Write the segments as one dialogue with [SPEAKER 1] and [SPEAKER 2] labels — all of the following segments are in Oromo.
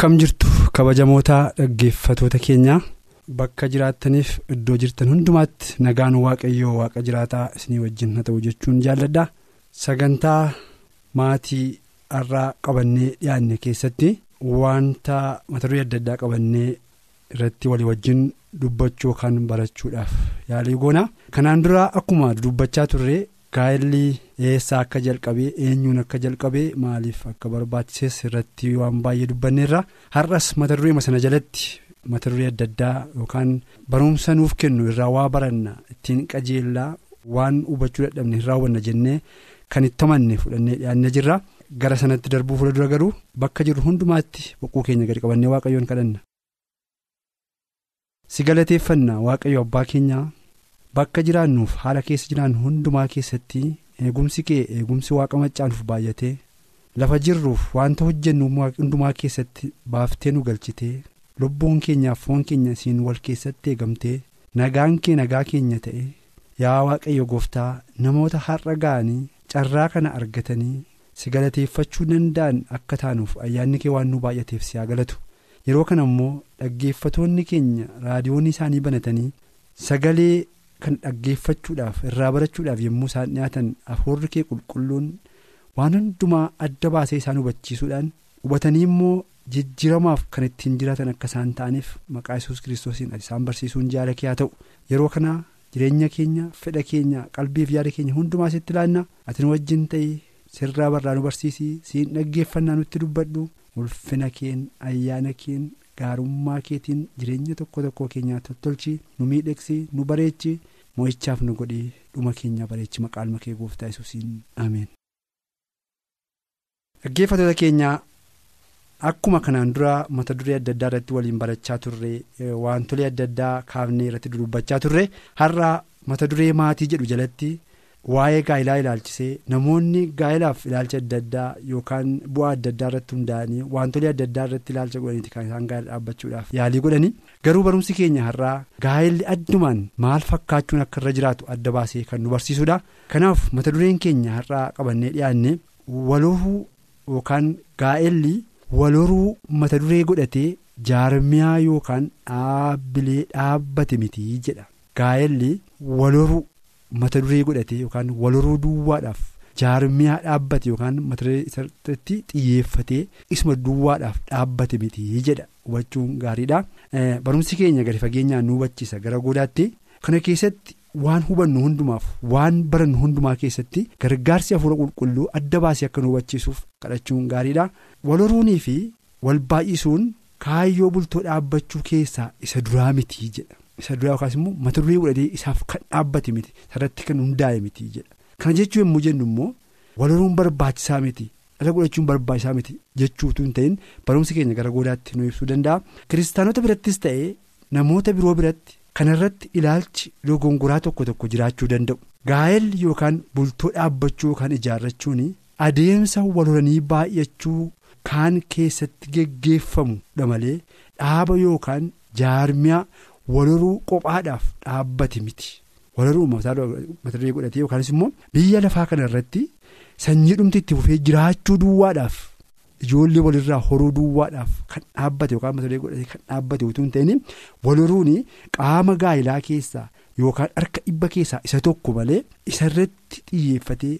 [SPEAKER 1] Akkam jirtu kabajamoota dhaggeeffatoota keenyaa? Bakka jiraattaniif iddoo jirtan hundumaatti nagaan waaqayyoo waaqa jiraataa isinii wajjin haa ta'u jechuun jaalladha sagantaa maatii har'aa qabannee dhiyaanne keessatti wanta mata duree adda addaa qabannee irratti walii wajjin dubbachuu kan barachuudhaaf yaalii goona kanaan dura akkuma dubbachaa turre gaa'elli eessaa akka jalqabee eenyuun akka jalqabee maaliif akka barbaachises irratti waan baay'ee dubbanneerra har'as mata duree sana jalatti mata duree adda addaa yookaan barumsa nuuf kennu irraa waa baranna ittiin qajeellaa waan hubachuu dadhabne hin raawwanna jennee kan itti amanne fudhannee dhiyaannee jirra gara sanatti darbuu fuuldura garuu bakka jirru hundumaatti boquu keenya gadi qabannee waaqayyoon kadhanna. si galateeffanna waaqayyo abbaa keenyaa bakka jiraannuuf haala keessa jiraannu hundumaa keessatti eegumsi kee eegumsi waaqa maccaanuuf baay'atee lafa jirruuf wanta hojjennu hundumaa keessatti baaftee nu galchitee lubbuun keenyaaf foon keenya isiin wal keessatti eegamtee nagaan kee nagaa keenya ta'e yaa waaqayyo gooftaa namoota har'a ga'anii carraa kana argatanii si galateeffachuu danda'an akka taanuuf ayyaanni kee waan nu baay'ateef si haa galatu. Yeroo kana immoo dhaggeeffatoonni keenya raadiyoonni isaanii banatanii sagalee kan dhaggeeffachuudhaaf irraa barachuudhaaf yommuu isaan dhiyaatan hafuurri kee qulqulluun waan hundumaa adda baasee isaan hubachiisuudhaan hubatanii immoo jijjiiramaaf kan ittiin jiraatan akka isaan ta'aniif maqaa yesus kiristoosiin isaan barsiisuun jaala kee haa ta'u. Yeroo kana jireenya keenya fedha keenya qalbiif yaada keenya hundumaa sitti ilaanna ati nu wajjin ta'ii sirraa barraa nu barsiisii siin dhaggeeffannaa nutti dubbadhu. Ulfina keen ayyaana keen gaarummaa keetiin jireenya tokko tokko keenyaa tottolchi nu miidhagsi nu bareechi mo'ichaaf nu godhii dhuma keenya bareechi maqaan kee gooftaa yesuusiin ameen. dhaggeeffatoota keenyaa akkuma kanaan dura mata duree adda addaa irratti waliin barachaa turre wantolee adda addaa kaafnee irratti dubbachaa turre har'a mata duree maatii jedhu jalatti. Waa'ee gaa'ilaa ilaalchisee namoonni gaa'ilaaf ilaalcha adda addaa yookaan bu'aa adda addaa irratti hundaa'anii wantolee adda addaa irratti ilaalcha godhaniiti kan isaan gaa'ila dhaabbachuudhaaf yaalii godhanii garuu barumsi keenya har'aa gaa'illi addumaan maal fakkaachuun akka irra jiraatu adda baasee kan nu barsiisudha kanaaf mata dureen keenya har'aa qabannee dhiyaanne waloruu yookaan gaa'elli waloruu mata duree godhatee jaarmiyaa yookaan dhaabbilee dhaabbate mitii jedha gaa'elli waloruu. Mata duree godhatee yookaan waloruu duwwaadhaaf jaarmiyaa dhaabbate yookaan mata duree irratti xiyyeeffatee isuma duwwaadhaaf dhaabbate mitii jedha. Hubachuun gaariidha. Barumsi keenya gadi fageenyaan nu hubachiisa. Gara goodaatti kana keessatti waan hubannu hundumaaf waan barannu hundumaa keessatti gargaarsi hafuura qulqulluu adda baasee akka nu hubachiisuuf kadhachuun gaariidha. Waloruunii fi wal baay'isuun kaayyoo bultoo dhaabbachuu keessaa isa duraa mitii jedha. Isa duraa yookaas immoo mata duree godhatee isaaf kan dhaabbate miti. Sarratti kan hundaa'e miti jedha kana jechuu yommuu jennu immoo waloruun barbaachisaa miti. Dhala godhachuun barbaachisaa miti. Jechuutu hin ta'in barumsi keenya gara goodaatti nu ibsuu danda'a kiristaanota birattis ta'ee namoota biroo biratti kanarratti ilaalchi dogongoraa tokko tokko jiraachuu danda'u gaa'elli yookaan bultoo dhaabbachuu yookaan ijaarrachuun adeemsa walhoranii baay'achuu kaan keessatti geggeeffamudha malee dhaaba yookaan jaarmiyaa. Waloruu qophaadhaaf dhaabbate miti waloruu mata duree godhatee yookaanis immoo biyya lafaa kana irratti sanyii dhumti itti fufee jiraachuu duwwaadhaaf ijoollee walirraa horuu duwwaadhaaf kan dhaabbate yookaan mata duree godhatee kan dhaabbate utuu hin ta'in waloruun qaama gaa'ilaa keessaa yookaan harka dhibba keessaa isa tokko malee isarratti xiyyeeffatee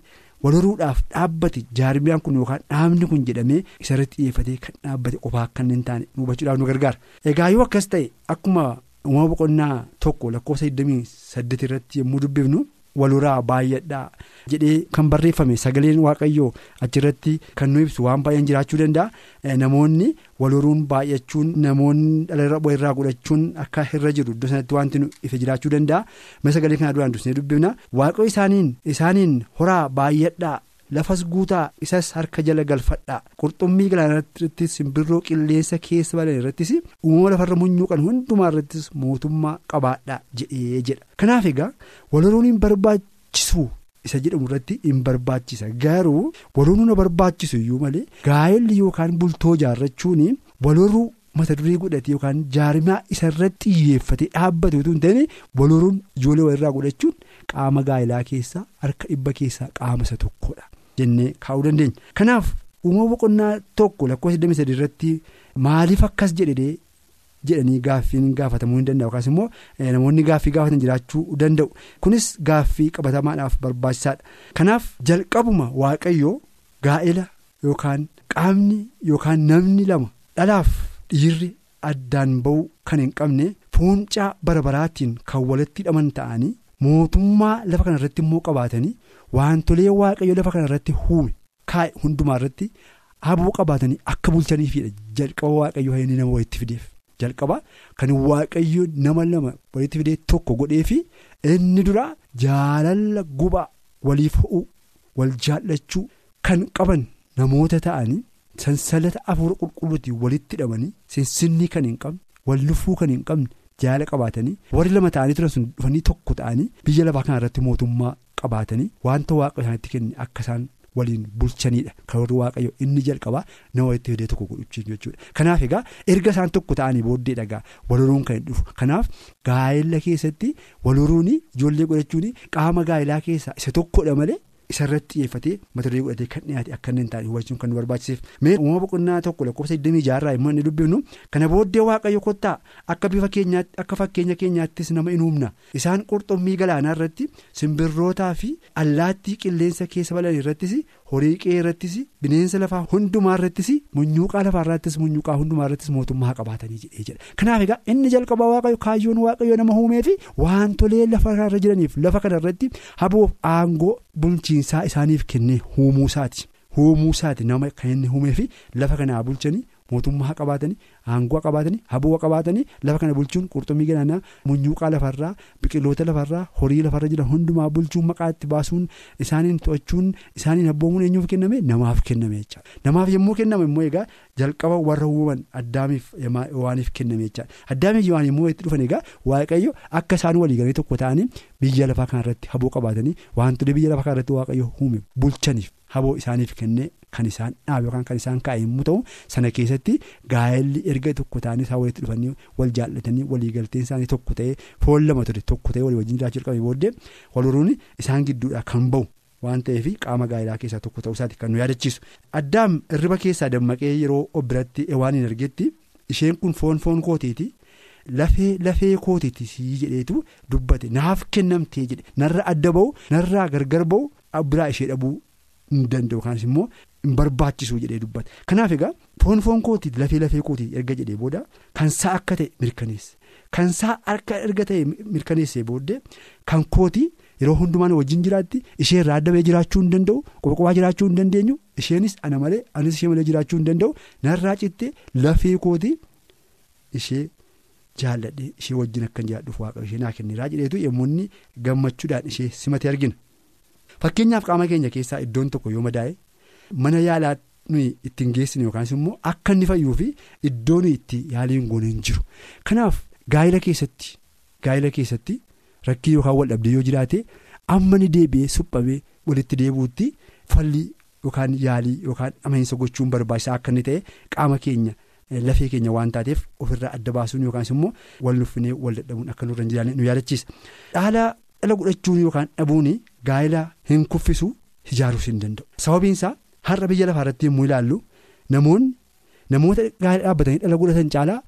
[SPEAKER 1] waloruudhaaf dhaabbate jaarmiyaan kun yookaan dhaabni kun jedhamee isarratti xiyyeeffatee kan dhaabbate qophaa akka hin taane hubachuudhaaf nu gargaara egaa yoo akkas ta'e akkuma. Uumama boqonnaa tokko lakkoofsa 28 irratti yommuu dubbifnu waloraa baay'adhaa jedhee kan barreeffame sagaleen waaqayyoo achirratti kan nu ibsu waan baay'een jiraachuu danda'a namoonni walhoruun baay'achuun namoonni dhala irraa godhachuun akka irra jiru iddoo sanatti wanti nu ife jiraachuu danda'a mee sagalee kana duraan dursee dubbifna waaqayyo isaaniin isaaniin horaa baay'adhaa. Lafas guutaa isas harka jala galfadhaa. Qurxummii galaanaa irrattis simbirroo qilleensa keessa balan irrattis uumama lafarra munyuuqan hundumaa irrattis mootummaa qabaadhaa jedhee jedha. Kanaaf egaa walhoruun hin barbaachisu isa jedhamu irratti hin barbaachisa. Garuu walhoruun na barbaachisu iyyuu malee gaa'elli yookaan bultoo jaarrachuun walhoruu mata duree godhate yookaan jaarmaa isa irratti xiyyeeffate dhaabbate utuu hin ta'in walhoruun ijoollee walirraa godhachuun qaama gaa'elaa keessaa harka dhibba keessaa qaama isa tokkodha. Jennee kaa'uu dandeenya. Kanaaf uumama boqonnaa tokko lakkoofsa 23 irratti maaliif akkas jedhee jedhanii gaaffiin gaafatamuu hin danda'u? Yookaas immoo namoonni gaaffii gaafatan jiraachuu danda'u. Kunis gaaffii qabatamaadhaaf barbaachisaadha. Kanaaf jalqabuma waaqayyoo gaa'ela yookaan qaamni yookaan namni lama dhalaaf dhiirri addaan ba'uu kan hin qabne fuuncaa barabaraatiin kan walitti hidhaman ta'anii mootummaa lafa kana irratti immoo qabaatanii. Wantolee waaqayyo lafa kana irratti uume kaa'e hundumaa irratti haboo qabaatanii akka bulchaniifidha jalqaba waaqayyo inni nama walitti fideef. Jalqaba kan waaqayyo nama lama walitti fidee tokko godheefi inni dura jaalala gubaa waliif ho'u wal jaallachuu kan qaban namoota ta'anii sansalata afuura qulqulluutiin walitti hidhamanii sinsinnii kan hin qabne wal lufuu kan hin qabne jaala qabaatanii warri lama ta'anii turan sun dhufanii tokko ta'anii biyya lafaa kana irratti mootummaa. qabaatanii wanta waaqa isaanitti kenne akka isaan waliin bulchanidha kan warri waaqayyo inni jalqabaa nama walitti fidee tokko godhuchiin jechuudha kanaaf egaa erga isaan tokko ta'anii booddee dhagaa walhoruun kan dhufu kanaaf gaa'ela keessatti walhoruun ijoollee godhachuun qaama gaa'elaa keessaa isa tokkodha malee isarratti xiyyeeffatee mata duree godhatee kan dhiyaate akka inni hin taane hubachuun kan nu barbaachiseef mee uumama boqonnaa tokko lakkoofsa 26 irraa immoo inni dubbifnu kana booddee waaqayyo kottaa akka bifa keenyaatti akka fakkeenya keenyaattis nama in uumna. Isaan qurxummii galaanaa irratti simbirrootaa fi allaattii qilleensa keessa balan irrattis horii qe'ee irrattis bineensa lafaa hundumaa irrattis munyuuqaa lafaa irrattis munyuuqaa hundumaa irrattis mootummaa qabaatanii jedhee jedha. Kanaaf egaa inni jalqabaa waaqayyo kaayyoon waaqayyo nama uumee fi wantolee lafa irra jiraniif lafa kana irratti haboof aangoo bulchiinsaa isaaniif kennee uumuu isaati uumuu isaati nama kan inni uumee fi lafa kanaa bulchanii mootummaa qabaatanii aangoo qabaatanii haboo qabaatanii lafa kana bulchuun qurxummii galaanaa munyuuqaa lafarraa biqiloota lafarraa horii lafarra jiran hundumaa bulchuun maqaa itti baasuun isaaniin to'achuun isaaniin abboomuun eenyuuf kenname? Namaaf kenname jecha. Namaaf yommuu kenname immoo egaa jalqaba warra uumaman addaamiif waaniif kenname jecha. Addaamiif immoo itti dhufan egaa waaqayyo akka isaan waliigalee tokko ta'anii biyya lafaa kanarratti haboo qabaatanii wantoota biyya lafaa kanarratti waaqayyo uume bulchaniif haboo isaaniif kennee kan isaan dhaabe yookaan kan isaan kaa'e yommuu ta'u sana keessatti gaa'elli erga tokko ta'anii isaan walitti dhufanii wal jaallatanii waliigalteen isaanii tokko ta'ee foon lama ture tokko ta'ee walii wajjin jiraachuu qabee booddee walhoruun isaan gidduudhaa kan ba'u waan ta'eef qaama gaa'elaa keessaa tokko ta'uu isaati kan nu yaadachiisu addaam irriba keessaa dammaqee yeroo biratti waan hin argetti isheen kun foon foon kootiiti. Lafee lafee kootiiti sii jedheetu dubbate. Naaf kennamtee jedhe. Narra adda ba'u narraa gargar ba'u biraa ishee dhabuu hin danda'u. Yookaan immoo hin barbaachisu jedhee dubbate. Kanaaf egaa foon foon kootiiti lafee lafee kootiiti erga jedhee booda kan saa akka ta'e mirkaneesse. Kan saa harka erga ta'e mirkaneessee booddee kan kootii yeroo hundumaan wajjin jiraatti ishee irraa adda ba'ee jiraachuu hin danda'u qofa jiraachuu hin dandeenyu. Isheenis ana malee anis ishee malee jiraachuu hin danda'u. Narraa cittee lafee kootii ishee. Jaalladhee ishee wajjin akkan jiraadhuuf waaqa ishee naa kenneeraa jedheetu yommuu inni gammachuudhaan ishee simate argina fakkeenyaaf qaama keenya keessaa iddoon tokko yoo madaa'e mana yaalaa nuyi ittiin geessine yookaan immoo akka inni fayyuu fi iddoon itti yaaliin goone hin jiru kanaaf gaa'ila keessatti gaa'ila keessatti rakkii yookaan wal dhabdee yoo jiraate amma ni deebi'ee suphamee walitti deebi'uutti falli yookaan yaalii yookaan amansiisa gochuun barbaachisaa akka inni ta'e qaama keenya. Lafee keenya waan taateef ofirraa adda baasuun yookaan immoo wal nuffinee wal dadhabuun akka nurra hin jiraanne nu yaadachiisa. Dhaala dhala godhachuun yookaan dhabuun gaa'ela hin kuffisu ijaaruus hin danda'u. Sababiin isaa har'a biyya lafaa irratti yommuu ilaallu namoonni namoota gaa'ela dhaabbatanii dhala godhatan caalaa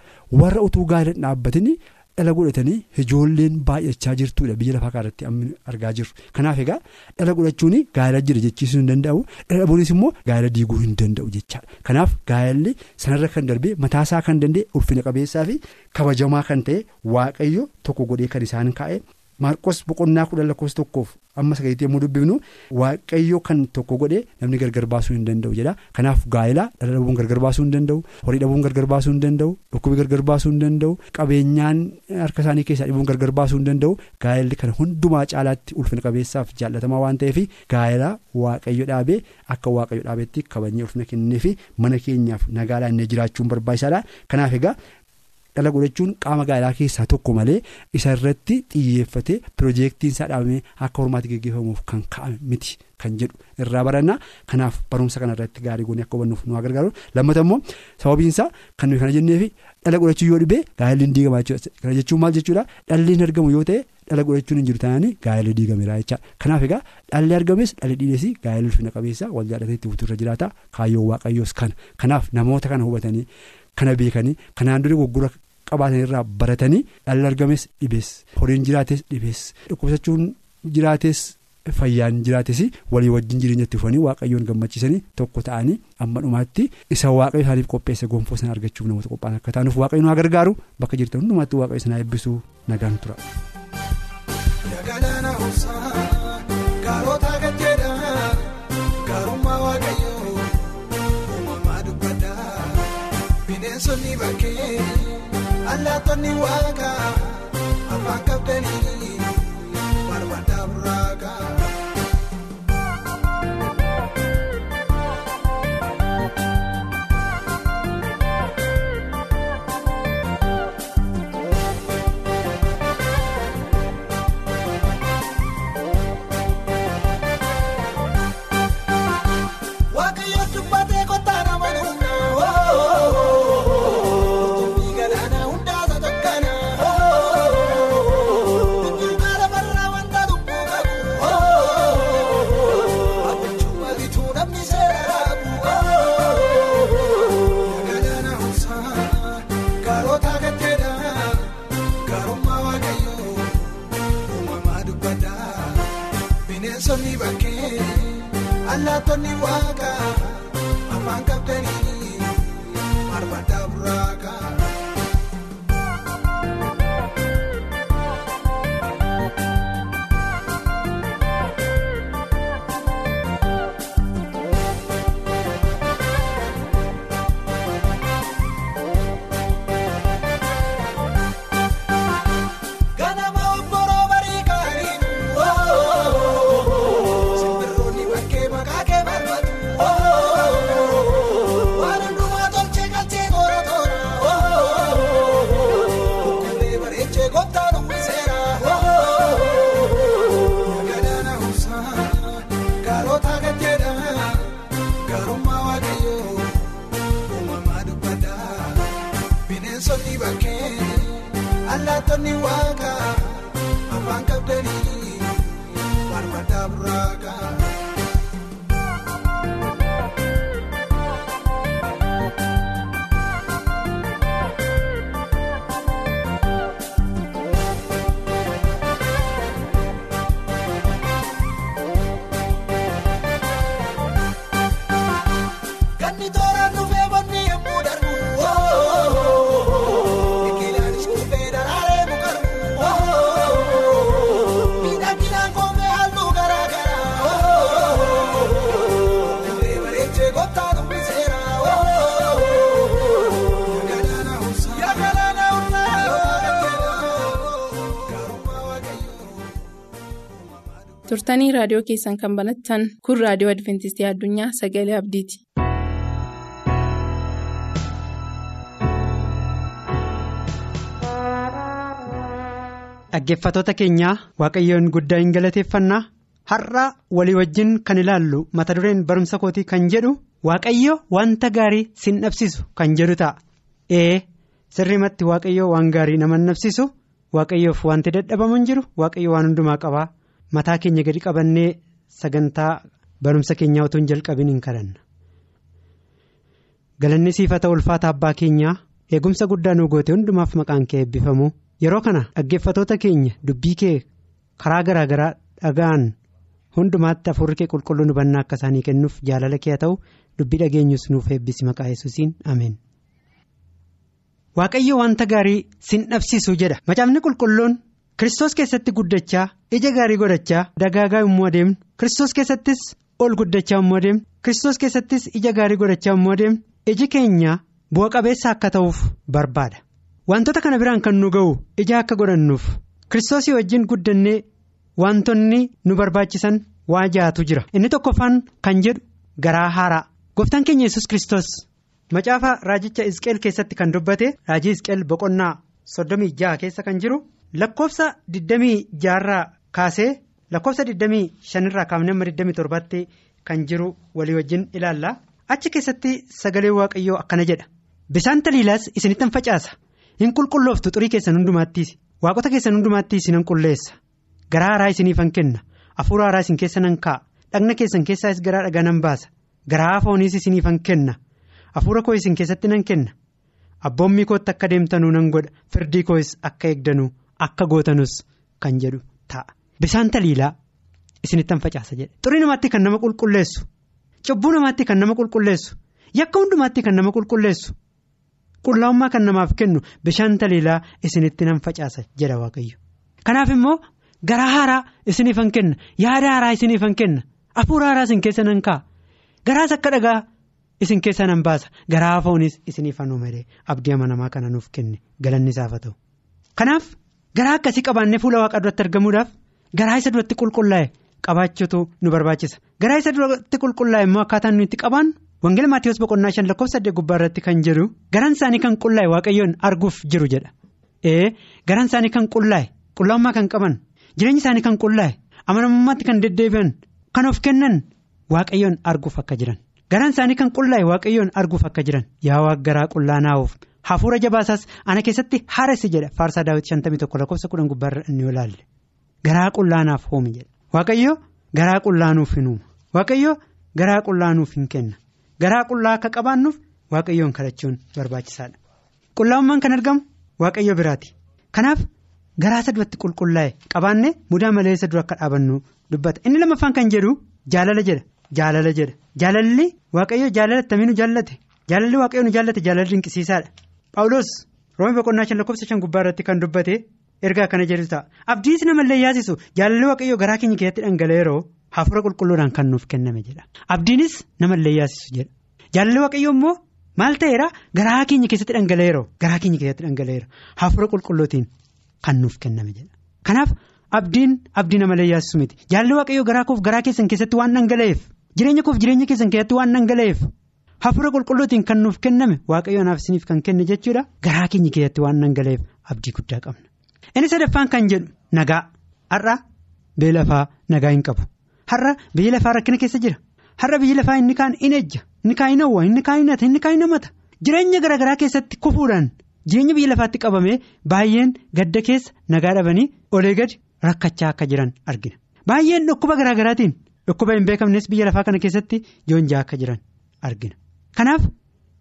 [SPEAKER 1] warra utuu gaa'ela dhaabbatanii dhala godhatanii ijoolleen baay'achaa jirtudha biyya lafaa irratti argaa jirru. Kanaaf egaa dhala godhachuun gaa'ela jira jechiisuu hin danda'u dhala dhabuunis immoo gaa'ela diiguu hin danda'u jechaadha. Kanaaf gaa'elli sanarra kan darbee mataasaa kan danda'e ulfina qabeessaa fi kabajamaa kan ta'e waaqayyo tokko godhee kan isaan kaa'e maarqos boqonnaa kudhan lakkoofsa tokkoof amma sagaleetti yommuu dubbifnu waaqayyo kan tokko godhe namni gargar baasuu hin danda'u jedha kanaaf gaa'ela dhala dhabuun gargar baasuu hin danda'u horii dhabuun gargar baasuu hin danda'u dhukkubi gargar baasuu hin danda'u qabeenyaan harka isaanii keessaa dhibuun gargar baasuu hin danda'u gaa'elli kan hundumaa caalaatti ulfina qabeessaaf jaallatamaa waan ta'eef gaa'ela waaqayyo dhaabee akka waaqayyo dhaabeetti kabajnee ulfina kennee fi mana keenyaaf nagaa laannee jiraachuun barbaachisaadha kanaaf egaa. Dhala godhachuun qaama gaa'elaa keessaa tokko malee isa irratti xiyyeeffatee piroojeektiin isaa dhaabamee akka hormaatti gaggeeffamuuf kan ka'ame miti kan jedhu irraa baranna. Kanaaf barumsa kana irratti gaarii goonee akka hubannuuf nu gargaaru. Lammata immoo sababiinsaa kan nuyi kana jenneefi dhala godhachuu yoo dhibee gaa'elli hin diigamaa jechuudha. Kana jechuun maal jechuudha? Dhalli hin argamu yoo ta'e dhala godhachuun hin jiru taananii gaa'elli diigameera jechaadha kanaaf egaa dhalli argames dhalli dhiides gaa'elli ulfina qabeessa wal jaalatee itti fuuturra jiraata. Kaayyoon waaqayyoos kana kanaaf namoota kana hubatanii. Kana beekanii kanaan dura goggora qabaatan irraa baratanii dhalli argames dhibees. Horiin jiraates dhibees. Dhukkubsachuun jiraates fayyaan jiraates walii wajjin jireenya itti fufanii waaqayyoon gammachiisanii tokko ta'anii amma dhumaatti isa waaqayyo isaaniif qopheesse gonfoo sana argachuuf namoota qophaa'an akka taanuuf waaqayyo nu gargaaru bakka jirtan hundumaatti waaqayyo sana eebbisuu nagaan tura.
[SPEAKER 2] Bineensonni bakkee allaattonni waaqa afaan qabdanii allaattonni waaqa allaattonni waaqa afaan qabdanii barbaadaa burraaqa.
[SPEAKER 3] Turtanii raadiyoo keessan kan banattan kun raadiyoo adventistii addunyaa sagalee abdiiti.
[SPEAKER 4] Dhaggeeffattoota keenyaa waaqayyoon guddaa hin galateeffannaa har'a walii wajjin kan ilaallu mata dureen barumsa kootii kan jedhu waaqayyo wanta gaarii sin dhabsisu kan jedhu ta'a. Ee sirrimatti waaqayyo waan gaarii nama dhabsisu waaqayyoof wanti dadhabamu hin jiru waaqayyo waan hundumaa qabaa mataa keenya gadi qabannee sagantaa barumsa keenyaa utuu hin jalqabin hin kadhanna. Galanni siifata ulfaata abbaa keenyaa eegumsa guddaa nu goote hundumaaf maqaan kee eebbifamu. Yeroo kana dhaggeeffatoota keenya dubbii kee karaa garaa garaa dhaga'an hundumaatti hafuurri kee qulqulluu nu hubannaa akka isaanii kennuuf jaalala kee haa ta'u dubbii dhageenyus nuuf eebbisi maqaa yesuusiin ameen. Waaqayyo wanta gaarii sin dhabsiisu jedha macaafni qulqulluun Kiristoos keessatti guddachaa ija gaarii godhachaa dagaagaa yommuu adeemnu Kiristoos keessattis ol guddachaa yommuu adeemnu Kiristoos keessattis ija gaarii godhachaa yommuu adeemnu iji keenya bu'a qabeessa akka ta'uuf barbaada. Wantoota kana biraan kan nu ga'u ija akka godhannuuf Kiristoosii wajjin guddannee wantoonni nu barbaachisan waa jaatu jira inni tokkoffaan kan jedhu garaa haaraa gooftaan keenya yesus Kiristoos macaafa raajicha Isqeel keessatti kan dubbate raajii Isqeel boqonnaa soddomii jaha keessa kan jiru. Lakkoofsa 26 irraa kaasee lakkoofsa 25 irraa kaafnee amma 27tti kan jiru walii wajjin ilaalla. Achi keessatti sagalee waaqayyoo akkana jedha. Bisaan taliilaas isinittan facaasa. Hin qulqullooftu xurii keessan hundumaattiis waaqota keessan hundumaattiis nan qulleessa. Garaa haaraa isiniifan kenna. Hafuura haaraa isin keessa nan kaa'a. Dhagna keessan keessaas garaa dhagaa nan baasa. Garaa fooniis isiniifan kenna. Hafuura koo isin keessatti nan kenna. Abboommii kootti akka deemtanuu nan godha. Firdii koos akka eegdanuu. Akka gootanus kan jedhu ta'a. Bisaan taliilaa isinittan facaasa jedhe. Xurii namaatti kan nama qulqulleessu. Cubbuu namaatti kan nama qulqulleessu. Yakka hundumaatti kan nama qulqulleessu. Qullaa'ummaa kan namaaf kennu bishaan taliilaa isinitti nan facaasa jedha Waaqayyo. Kanaaf immoo garaa haaraa isiniifan kenna. Yaada haaraa isiniifan kenna. Hafuura haaraa isin keessa nan kaa'a. Garaas akka dhagaa isin keessa nan baasa. Garaa foonis isiniifan uumee abdii amanamaa kana nuuf kenne galanni isaaf haa ta'u. Garaa akkasii qabaannee fuula waaqa duratti argamuudhaaf garaa isa duratti qulqullaa'e qabaachuutu nu barbaachisa. Garaa isa duratti qulqullaa'e immoo akkaataan nuyi itti qabaannu wangeela maatiiwwan boqonnaa shan lakkoofsa saddeet gubbaa irratti kan jedhu garaan isaanii kan qullaa'e waaqayyoon arguuf jiru jedha. Ee garaan isaanii kan qullaa'e qullaa'ummaa kan qaban jireenyi isaanii kan qullaa'e amanamummaatti kan deddeebi'an kan of kennan waaqayyoon arguuf akka jiran garaan isaanii kan qullaa'e waaqayyoon arguuf akka jiran yaa waaqa garaa qullaa'aaf. Hafuura jabaasaas ana keessatti haaressi jedha. Faarsaa daawwiti shantamii tokko lakkoofsa kudhan gubbaarra inni ilaalle garaa qullaanaaf oomi jedha. Waaqayyo garaa qullaanuuf hin uuma waaqayyo garaa qullaanuuf hin kenna. Garaa qullaa akka qabaannuuf waaqayyoon kadhachuun barbaachisaadha. Qullaa'ummaan kan argamu waaqayyo biraati. Kanaaf garaa isa duratti qulqullaa'e qabaanne mudaa malee isa dura akka dhaabannu dubbata. Inni lammaffaan kan jedhu jaalala jedha. Jaalala jedha. Jaalalli waaqayyo jaalala attamiin jaallate? Jaalalli waaqayyo nu jaallate jaalala dinqisiisaadha. Paawulos roomii boqonnaa shan lakkoofsa shan gubbaa irratti kan dubbate ergaa kana jedhu ta'a abdiis namallee yaasisu jaalalli waaqayyoo garaa keenya keessatti dhangala'eeroo hafuura qulqulluudhaan kan nuuf kenname jedha abdiinis namallee yaasisu jedha jaalalli waaqayyoo immoo maal ta'eera garaa keenya keessatti dhangala'eeroo garaa keenya keessatti dhangala'eera hafuura qulqulluutiin kan nuuf kenname jedha kanaaf abdiin abdii namallee yaasisu miti jaalalli waaqayyoo garaa koof garaa keessan keessatti waan dhangala'eef jireenya koof jireenya keessan keessatti waan dhangala'eef. Hafuura qulqulluutiin kan nuuf kenname waaqayyoon isiniif kan kenne jechuudha. Garaa keenya keessatti waan dhangala'eef abdii guddaa qabna. Inni sadaffaan kan jedhu nagaa. Har'a biyya lafaa nagaa hin qabu. Har'a biyya lafaa rakkina keessa jira. Har'a biyya lafaa inni kaan in ejja. Inni kaan hin hawwa. Inni kaan hin hata inni kaan hin hamata jireenya garaagaraa keessatti kufuudhaan jireenya biyya lafaatti qabamee baay'een gadda keessa nagaa dhabanii olee gadi rakkachaa akka jiran argina. Baay'een dhukkuba garaagaraatiin dhukkuba hin beekamnes biyya lafaa kana keessatti joonjaa akka jiran argina. Kanaaf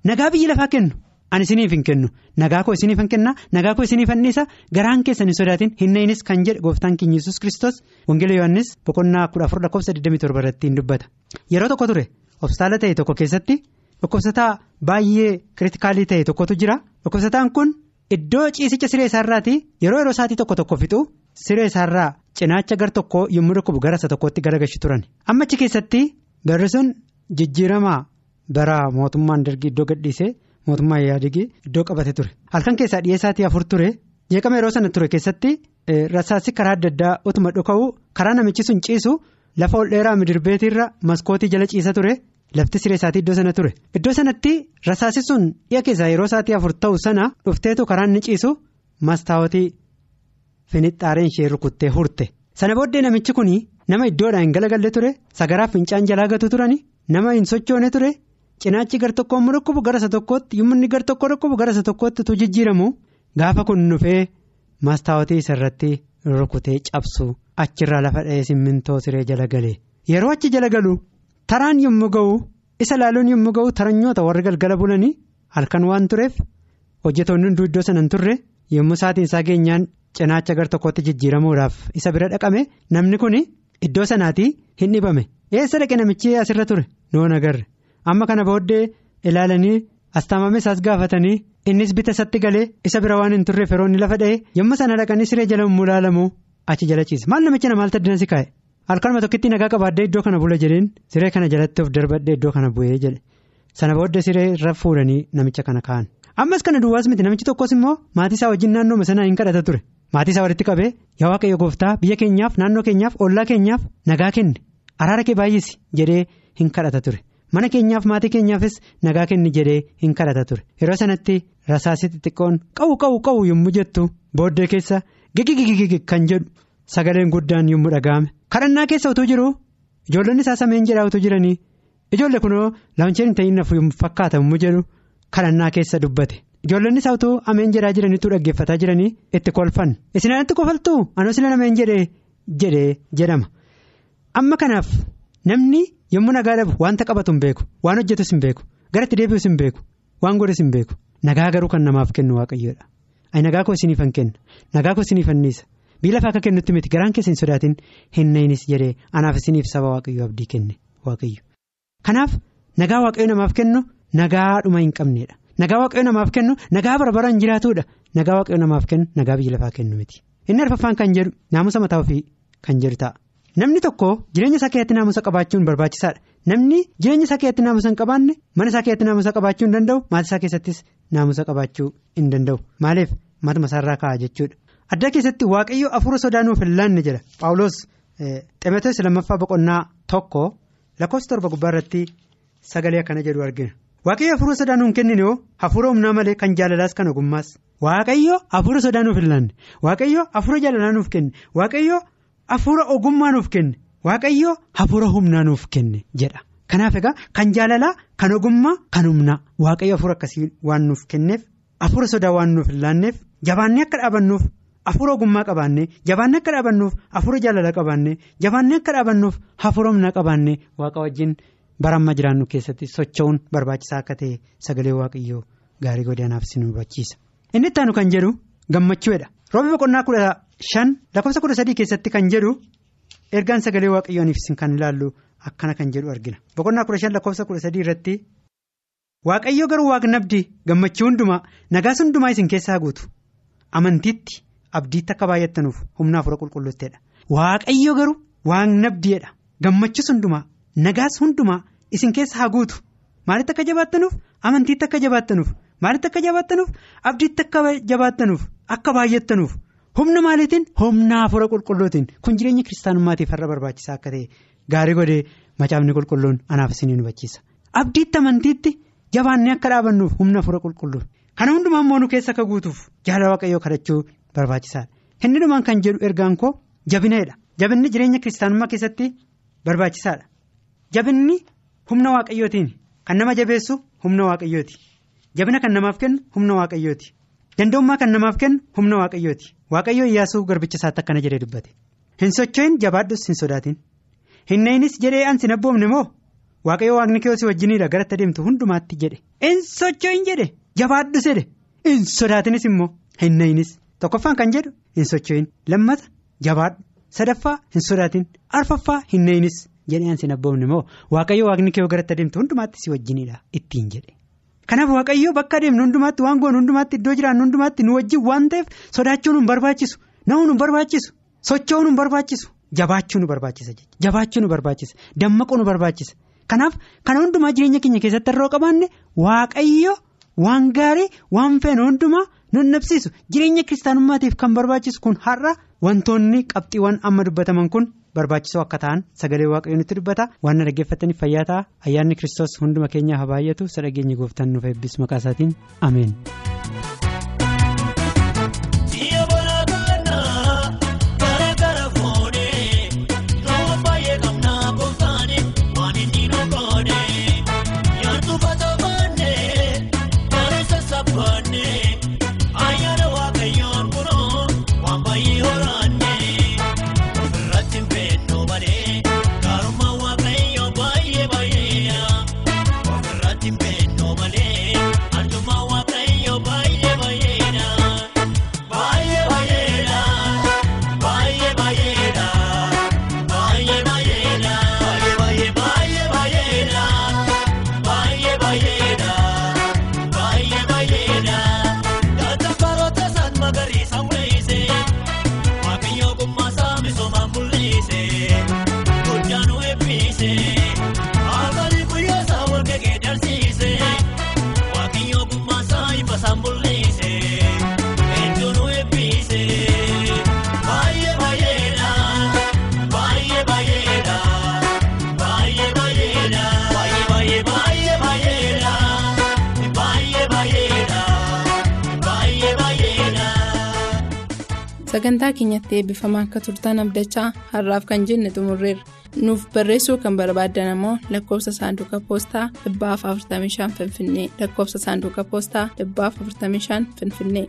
[SPEAKER 4] nagaa biyya lafaa kennu ani isiniif hin kennu. Nagaa koo isiniif hin kenna nagaa koo isiniif anniisa garaan keessan hin sodaatin. Hin na'inis kan jedhe gooftaan keenya yesus kristos wangeela yohannis boqonnaa kudha afur lakkoofsa 27 irratti hin dubbata. Yeroo tokko ture hospitaala ta'e tokko keessatti dhukkubsataa baay'ee kiritikaalii ta'e tokkotu jira. Dhukkubsataan kun iddoo ciisicha siree isaarraati yeroo yeroo isaatii tokko tokko fixu siree isaarraa cinaacha gar tokko yommuu dhukkubu gara isa tokkotti garagalchu turan. Amma achi keessatti barri sun jijjiiramaa. Bara mootummaan dargii iddoo gadhiisee mootummaa yaadigi iddoo qabate ture. Halkan keessaa dhiyeessaatii afur ture. Jeeqama yeroo sana ture keessatti rasaasni karaa adda addaa utuma dhuka'u karaa namichi sun ciisu lafa ol dheeraa midirbeetiirra maskootii jala ciisa ture lafti siree isaatii iddoo sana ture. Iddoo sanatti rasaasni sun dhiya keessaa yeroo isaatii afur ta'u sana dhufteetu karaa inni ciisu. Mastaawotii finixxaareen ishee rukuttee hurte. Sana booddee namichi kun nama iddoodhaan galagalle ture sagaraaf fincaan jalaa gatu turani nama hin sochoone ture. Cinaachi gar tokko immoo dhukkubu gara isa tokkootti yommuu inni gar tokko dhukkubu gara isa tokkootti tu jijjiiramu. Gaafa kun dhufee mastaawotii isarratti rukutee cabsu achirraa lafa dha'ee simmintoo siree jala galee yeroo achi jala galu taraan yommuu ga'u isa laaluun yommuu ga'u taranyoota warri galgala bulanii halkan waan tureef hojjetoonni hunduu iddoo sana hin turre yommuu saatiin isaa geenyaan cinaacha gar tokkotti jijjiiramuudhaaf isa bira dhaqame. Namni kun iddoo sanaatii hin dhibame. Eessa dhaqe namichi asirra ture? Noon agarre. Amma kana booddee ilaalanii astaamame isaas gaafatanii innis bita isatti galee isa bira waan hin turreef yeroo inni lafa dha'e. Yommuu sana dhaqanii siree jala ilaalamu achi jala ciise maal namicha na maaltu addina si kaa'e halkanuma tokkitti nagaa qabaadde iddoo kana bula jedheen. Siree kana jalatti of darbadhe iddoo kana bu'ee jedhe. Sana booddee siree irra fuudhanii namicha kana kaa'an ammas kana duwwaas miti. Namichi tokkos immoo maatii isaa wajjin naannoo sanaa hin kadhata ture. Maatii isaa walitti qabee yaa waaqayyo gooftaa biyya keenyaaf naannoo keenyaaf ollaa keenyaaf nagaa kenne. Araara kee baay'isi jedhee hin kadhata ture. Mana keenyaaf maatii keenyaafis nagaa kenni jedhee hin kadhata ture. Yeroo sanatti rasaasii xixiqqoon qawu qawu qawu yommuu jettu booddee keessa gigigigigi kan jedhu sagaleen guddaan yommuu dhaga'ame. Kadhannaa keessa utuu jiru ijoollonni isaa sameen jedhaa utuu jiranii ijoolle kunoo laawuncheen hin ta'in nafu fakkaata yommuu jedhu kadhannaa keessa dubbate. Ijoollonni isaa utuu ameen jedhaa jiraniitu dhaggeeffataa jiranii itti kolfan isin ameen jedhee jedhee jedhama. Amma kanaaf namni. yommuu nagaa dhabu wanta qabatu hin beeku waan hojjetus hin beeku garatti deebi'us hin beeku waan godhus hin beeku. Nagaa garuu kan namaaf kennu waaqayyoodha. Ani nagaa koo isiniif hin kenna. Nagaa koo isiniif anniisa biyya lafaa akka kennutti miti. Garaan keessa hin sodaatin. Hin nayinis jedhee anaaf isiniif saba waaqayyoo abdii kenne waaqayyo. Kanaaf nagaa waaqayyo namaaf kennu nagaadhuma hin qabneedha. Nagaa waaqayyo namaaf kennu nagaa barbaraan jiraatudha nagaa waaqayyo namaaf kennu nagaa biyya lafaa kennu miti. Inni arfaffaan kan jedhu naamusa mataa ofii kan jedhu ta'a. Namni tokko jireenya isaa keessatti naamusa qabaachuun barbaachisaadha. Namni jireenya isaa keessatti naamusa hin qabaanne mana isaa keessatti naamusa qabaachuu hin danda'u maatii isaa keessattis naamusa qabaachuu hin danda'u. Maaliif? Matuma isaarraa ka'a jechuudha. Adda keessatti waaqayyo afuura sodaanuuf hin laanne jedha paawuloos ximetees lammaffaa boqonnaa tokko lakkoofsa torba gubbaa irratti sagalee akkana jedhu argina. Waaqayyo afuura sodaanuu hin kennine yoo hafuura humnaa malee kan jaalalaas kan ogummaas. Waaqayyo afuura sodaanuuf hin laanne. Waaqayyo afuura jaalalaa nuuf kenne waaqayyo. Hafuura ogummaa nuuf kenne. Waaqayyo hafuura humnaa nuuf kenne jedha. Kanaaf egaa kan jaalalaa kan ogummaa kan humnaa. Waaqayyo hafuura akkasii waan nuuf kenneef hafuura sodaa waan nuuf hin laanneef jabaannee akka dhaabannuuf hafuura ogummaa qabaannee jabaannee akka dhaabannuuf hafuura jaalalaa qabaannee jabaannee akka dhaabannuuf hafuura humnaa qabaannee. Waaqa wajjin bara amma jiraannu keessatti socho'uun barbaachisaa akka ta'e sagalee waaqayyoo gaarii godhanaaf si nu hubachiisa. Inni itti aanu kan jedhu gammachuudha roobi boqonnaa kudha shan lakkoofsa kudha sadii keessatti kan jedhu ergaan sagalee waaqayyooniif kan ilaallu akkana kan jedhu argina. Boqonnaa kudha shan lakkoofsa kudha sadii irratti waaqayyo garuu waaqnabdii gammachuu hundumaa nagaas hundumaa isin keessaa guutu. Amantiitti abdiitti akka baay'attanuuf humna hafuura qulqulluutteedha waaqayyo garuu waaqnabdiidha gammachuu hundumaa nagaas hundumaa isin keessa haa guutu. Maalitti akka jabaattanuuf? Amantiitti akka jabaattanuuf. Maalitti akka jabaattanuuf? Abdiitti akka jabaattanuuf akka baay'attanuuf. Humna maaliitiin? Humna hafuura qulqulluutiin. Kun jireenya kiristaanummaatiif har'a barbaachisaa akka ta'e gaarii godhee macaafni qulqulluun anaaf isin hubachiisa abdiitti amantiitti jabaannee akka dhaabannuuf humna hafuura qulqulluu kana hundumaa immoo nu keessa akka guutuuf jaalala waaqayyoo kadhachuu barbaachisaadha. Inni dhumaan kan jedhu ergaan koo jabinadha jabinni jireenya kiristaanummaa keessatti barbaachisaadha. Jabinni humna waaqayyootiin kan nama jabeessu humna waaqayyooti. Jabina kan namaaf kennu humna waaqayyooti. danda'ummaa kan namaaf kennu humna waaqayyooti waaqayyoo iyyaasuu garbicha isaatti akkana jedhee dubbate. Hin socho'in jabaadhus hin sodaatin. Hin nayinis jedhee ansi hin abboomne moo? Waaqayyoo waaqni si wajjiniidha garatti adeemtu hundumaatti jedhe. Hin socho'in jedhe jabaadhus jedhe. Hin sodaatinis immoo hin nayinis tokkoffaan kan jedhu hin socho'in. Lammata jabaadhu. Sadaffaa hin sodaatin. Arfaffaa hin nayinis jedhee ansi hin abboomne moo? Waaqayyoo waaqni kee garatti adeemtu hundumaatti si wajjiniidha ittiin jedhe. Kanaaf waaqayyoo bakka adeemnu hundumaatti waan goonu hundumaatti iddoo jiraannu hundumaatti nu wajjin waan ta'eef sodaachuu nu barbaachisu na'uu nu barbaachisu socho'uu nu barbaachisu jabaachuu nu barbaachisa jabaachuu nu barbaachisa dammaquu nu barbaachisa. Kanaaf kana hundumaa jireenya keenya keessatti irraa qabaanne waaqayyo waan gaarii waan feene hundumaa nu nabsiisu jireenya kiristaanummaatiif kan barbaachisu kun har'a wantoonni qabxiiwwan amma dubbataman kun. barbaachisoo akka ta'an sagalee waaqayyoo nutti dubbata waan dhaggeeffataniif fayyaa ta'a ayyaanni kiristoos hunduma keenyaa haa baay'atu isa dhageenya gooftaan nuuf eebbis maqaa isaatiin ameen.
[SPEAKER 3] Sagantaa keenyatti eebbifamaa akka turtan abdachaa har'aaf kan jenne xumurreerra nuuf barreessuu kan barbaaddan ammoo lakkoofsa saanduqa poostaa 45 finfinnee lakkoofsa saanduqa poostaa 45 finfinnee.